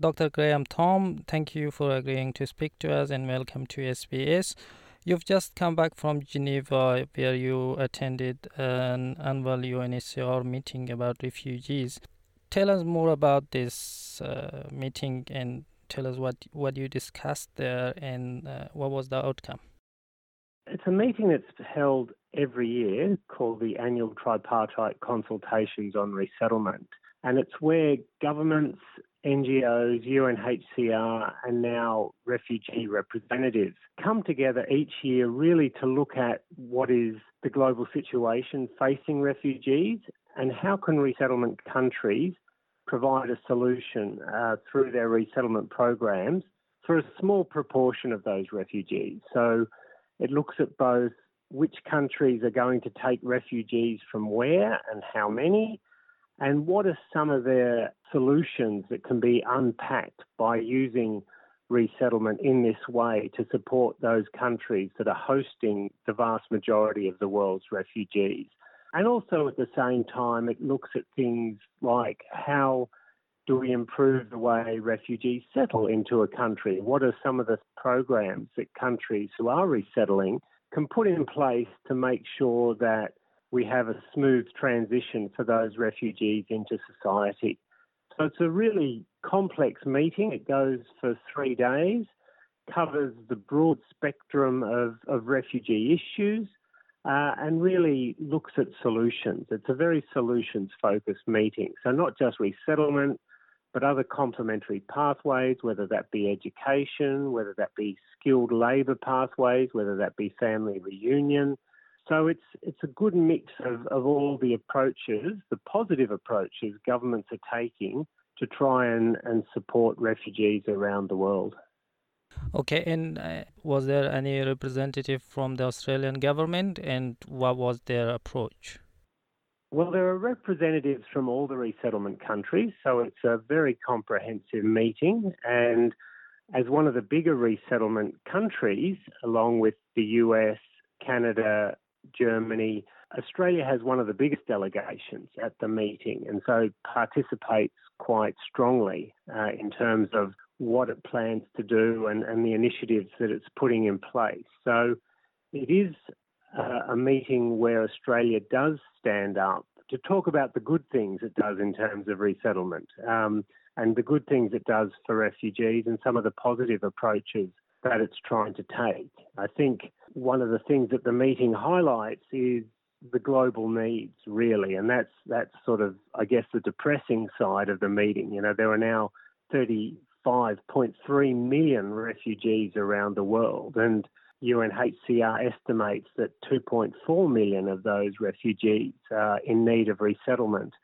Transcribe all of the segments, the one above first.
Dr. Graham Thom, thank you for agreeing to speak to us and welcome to SBS. You've just come back from Geneva where you attended an annual UNHCR meeting about refugees. Tell us more about this uh, meeting and tell us what, what you discussed there and uh, what was the outcome. It's a meeting that's held every year called the Annual Tripartite Consultations on Resettlement. And it's where governments, NGOs, UNHCR, and now refugee representatives come together each year really to look at what is the global situation facing refugees and how can resettlement countries provide a solution uh, through their resettlement programs for a small proportion of those refugees. So it looks at both which countries are going to take refugees from where and how many, and what are some of their solutions that can be unpacked by using resettlement in this way to support those countries that are hosting the vast majority of the world's refugees. And also at the same time, it looks at things like how do we improve the way refugees settle into a country? What are some of the programs that countries who are resettling can put in place to make sure that we have a smooth transition for those refugees into society? So it's a really complex meeting. It goes for three days, covers the broad spectrum of, of refugee issues, uh, and really looks at solutions. It's a very solutions focused meeting. So, not just resettlement, but other complementary pathways, whether that be education, whether that be skilled labour pathways, whether that be family reunion. So it's it's a good mix of, of all the approaches, the positive approaches governments are taking to try and, and support refugees around the world. Okay, and uh, was there any representative from the Australian government, and what was their approach? Well, there are representatives from all the resettlement countries, so it's a very comprehensive meeting. And as one of the bigger resettlement countries, along with the US, Canada, Germany, Australia has one of the biggest delegations at the meeting and so participates quite strongly uh, in terms of what it plans to do and, and the initiatives that it's putting in place. So it is uh, a meeting where Australia does stand up to talk about the good things it does in terms of resettlement um, and the good things it does for refugees and some of the positive approaches that it's trying to take. I think one of the things that the meeting highlights is the global needs really. And that's that's sort of I guess the depressing side of the meeting. You know there are now 35.3 million refugees around the world. And UNHCR estimates that 2.4 million of those refugees are in need of resettlement,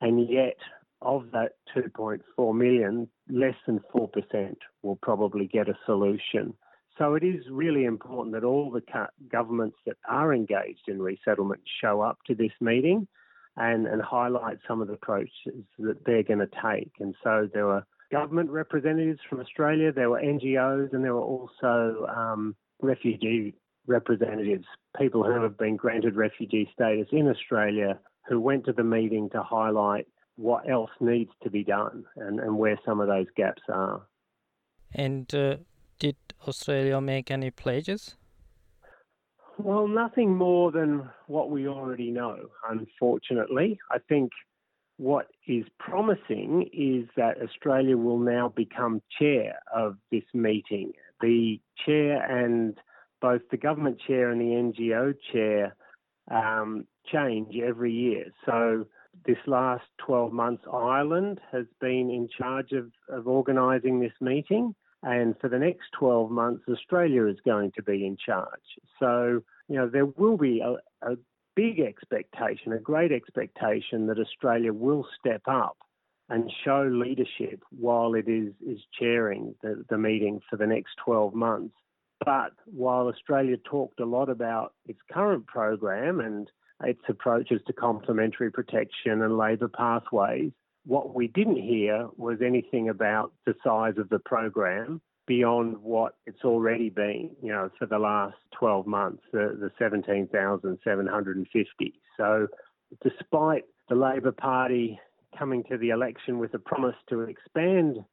and yet of that 2.4 million, less than 4% will probably get a solution. So it is really important that all the governments that are engaged in resettlement show up to this meeting and, and highlight some of the approaches that they're going to take. And so there were government representatives from Australia, there were NGOs, and there were also um, refugee representatives, people who have been granted refugee status in Australia, who went to the meeting to highlight what else needs to be done and, and where some of those gaps are. And uh, Australia make any pledges? Well, nothing more than what we already know, unfortunately. I think what is promising is that Australia will now become chair of this meeting the chair and both the government chair and the NGO chair um, change every year. So this last 12 months, Ireland has been in charge of, of organising this meeting. And for the next 12 months, Australia is going to be in charge. So, you know, there will be a, a big expectation, a great expectation that Australia will step up and show leadership while it is, is chairing the, the meeting for the next 12 months. But while Australia talked a lot about its current program and its approaches to complementary protection and labour pathways, what we didn't hear was anything about the size of the program beyond what it's already been, you know, for the last 12 months, the, the 17,750. So despite the Labor Party coming to the election with a promise to expand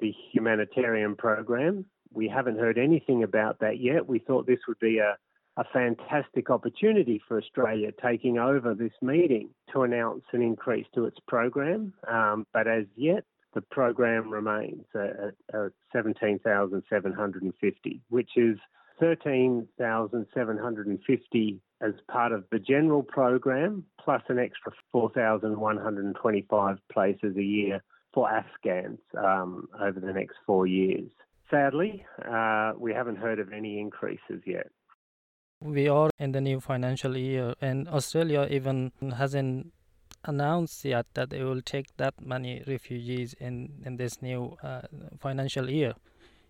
the humanitarian program. We haven't heard anything about that yet. We thought this would be a, a fantastic opportunity for Australia taking over this meeting to announce an increase to its program. Um, but as yet, the program remains at, at 17,750, which is 13,750 as part of the general program, plus an extra 4,125 places a year for Afghans um, over the next four years. Sadly, uh, we haven't heard of any increases yet. We are in the new financial year, and Australia even hasn't announced yet that they will take that many refugees in, in this new uh, financial year.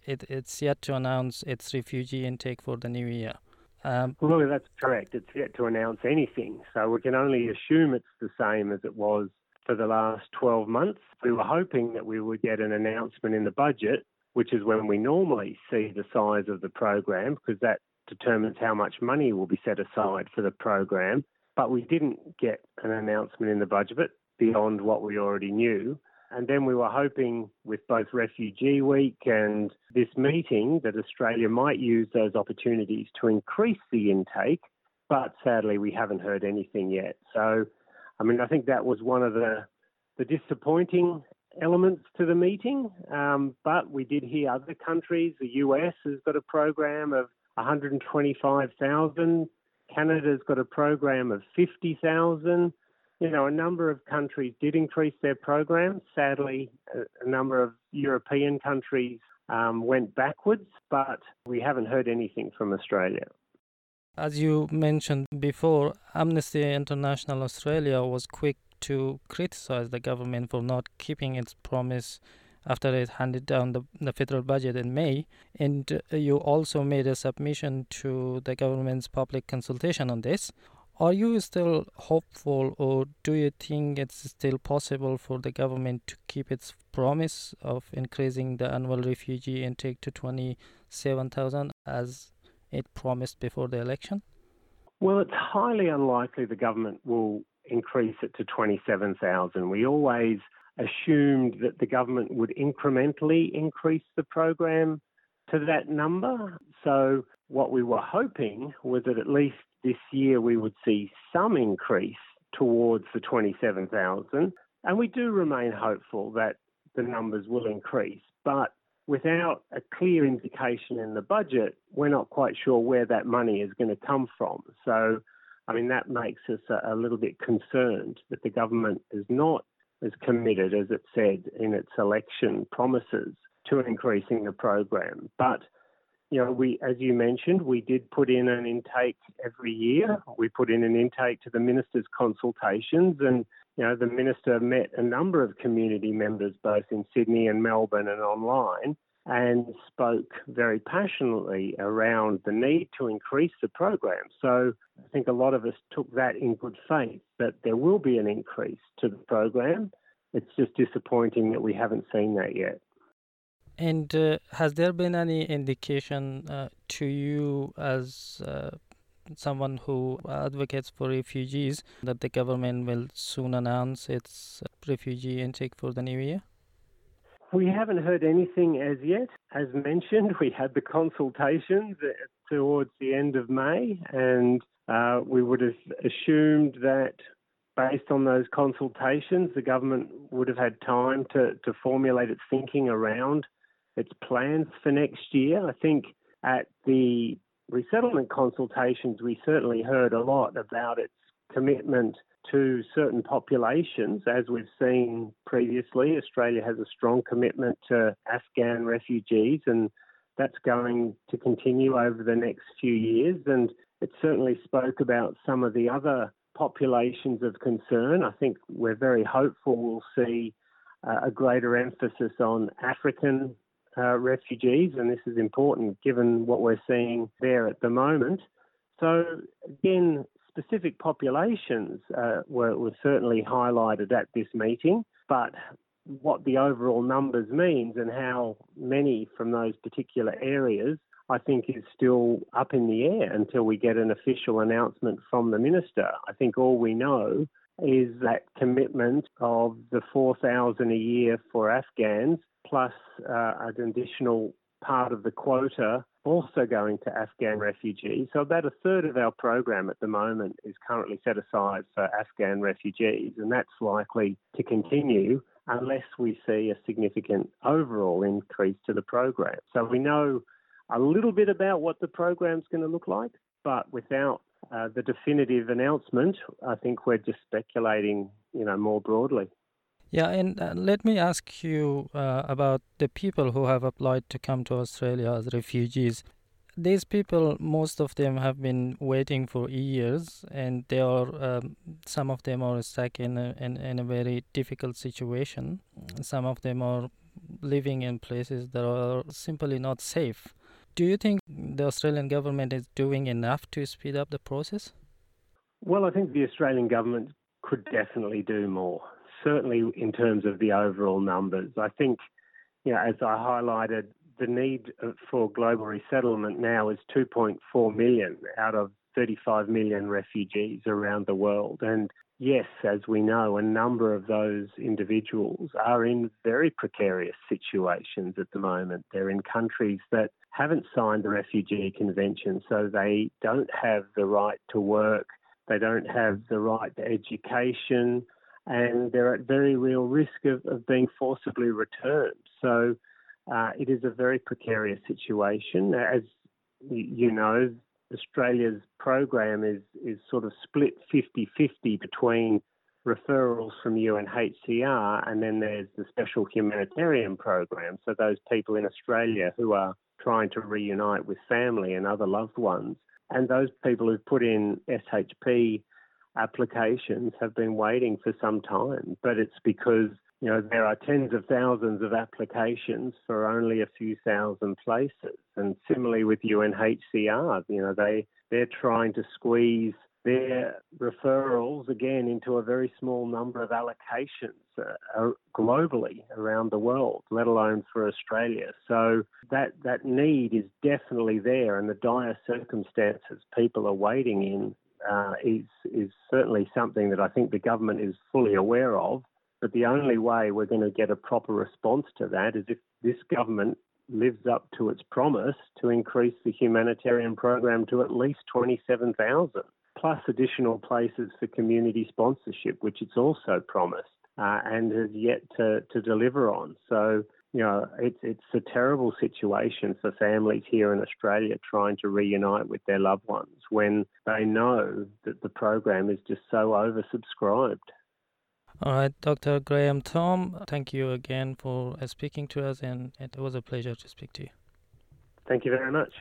It, it's yet to announce its refugee intake for the new year. Um, well, that's correct. It's yet to announce anything, so we can only assume it's the same as it was for the last 12 months. We were hoping that we would get an announcement in the budget, which is when we normally see the size of the program, because that determines how much money will be set aside for the program. But we didn't get an announcement in the budget beyond what we already knew. And then we were hoping with both Refugee Week and this meeting that Australia might use those opportunities to increase the intake. But sadly, we haven't heard anything yet. So, I mean, I think that was one of the, the disappointing elements to the meeting. Um, but we did hear other countries. The US has got a program of 125,000 Canada's got a program of 50,000. You know, a number of countries did increase their programs. Sadly, a, number of European countries um, went backwards, but we haven't heard anything from Australia. As you mentioned before, Amnesty International Australia was quick to criticize the government for not keeping its promise after it handed down the, the federal budget in May. And uh, you also made a submission to the government's public consultation on this. Are you still hopeful, or do you think it's still possible for the government to keep its promise of increasing the annual refugee intake to 27,000 as it promised before the election? Well, it's highly unlikely the government will increase it to 27,000. We always assumed that the government would incrementally increase the program to that number. So, what we were hoping was that at least this year we would see some increase towards the 27,000. And we do remain hopeful that the numbers will increase. But without a clear indication in the budget, we're not quite sure where that money is going to come from. So, I mean, that makes us a, a little bit concerned that the government is not as committed as it said in its election promises to increasing the program. But you know, we, as you mentioned, we did put in an intake every year. We put in an intake to the minister's consultations, and you know, the minister met a number of community members both in Sydney and Melbourne and online, and spoke very passionately around the need to increase the program. So I think a lot of us took that in good faith that there will be an increase to the program. It's just disappointing that we haven't seen that yet. And uh, has there been any indication uh, to you as uh, someone who advocates for refugees that the government will soon announce its refugee intake for the new year? We haven't heard anything as yet. As mentioned, we had the consultations towards the end of May, and uh, we would have assumed that based on those consultations, the government would have had time to, to formulate its thinking around its plans for next year. I think at the resettlement consultations, we certainly heard a lot about its commitment to certain populations. As we've seen previously, Australia has a strong commitment to Afghan refugees, and that's going to continue over the next few years. And it certainly spoke about some of the other populations of concern. I think we're very hopeful we'll see uh, a greater emphasis on African uh, refugees, and this is important given what we're seeing there at the moment. So, again, specific populations uh, were, were certainly highlighted at this meeting, but what the overall numbers means and how many from those particular areas I think is still up in the air until we get an official announcement from the minister. I think all we know is that commitment of the 4,000 a year for Afghans plus uh, an additional part of the quota also going to Afghan refugees. So about a third of our program at the moment is currently set aside for Afghan refugees, and that's likely to continue unless we see a significant overall increase to the program. So we know a little bit about what the program's going to look like, but without uh, the definitive announcement, I think we're just speculating, you know, more broadly. Yeah, and uh, let me ask you uh, about the people who have applied to come to Australia as refugees. These people, most of them have been waiting for years, and they are um, some of them are stuck in a, in, in a very difficult situation. Some of them are living in places that are simply not safe. Do you think the Australian government is doing enough to speed up the process? Well, I think the Australian government could definitely do more certainly in terms of the overall numbers. I think, you know, as I highlighted, the need for global resettlement now is 2.4 million out of 35 million refugees around the world. And yes, as we know, a number of those individuals are in very precarious situations at the moment. They're in countries that haven't signed the Refugee Convention, so they don't have the right to work, they don't have the right to education, and they're at very real risk of, of being forcibly returned. So uh, it is a very precarious situation. As you know, Australia's program is, is sort of split 50 50 between referrals from UNHCR and then there's the special humanitarian program. So those people in Australia who are trying to reunite with family and other loved ones. And those people who've put in SHP applications have been waiting for some time, but it's because you know there are tens of thousands of applications for only a few thousand places, and similarly with UNHCR, you know they they're trying to squeeze their referrals again into a very small number of allocations uh, globally around the world, let alone for Australia. So that that need is definitely there, and the dire circumstances people are waiting in uh, is is certainly something that I think the government is fully aware of. But the only way we're going to get a proper response to that is if this government lives up to its promise to increase the humanitarian program to at least 27,000, plus additional places for community sponsorship, which it's also promised uh, and has yet to, to deliver on. So you know, it's it's a terrible situation for families here in Australia trying to reunite with their loved ones when they know that the program is just so oversubscribed. All right, Dr. Graham Thom, thank you again for uh, speaking to us, and it was a pleasure to speak to you. Thank you very much.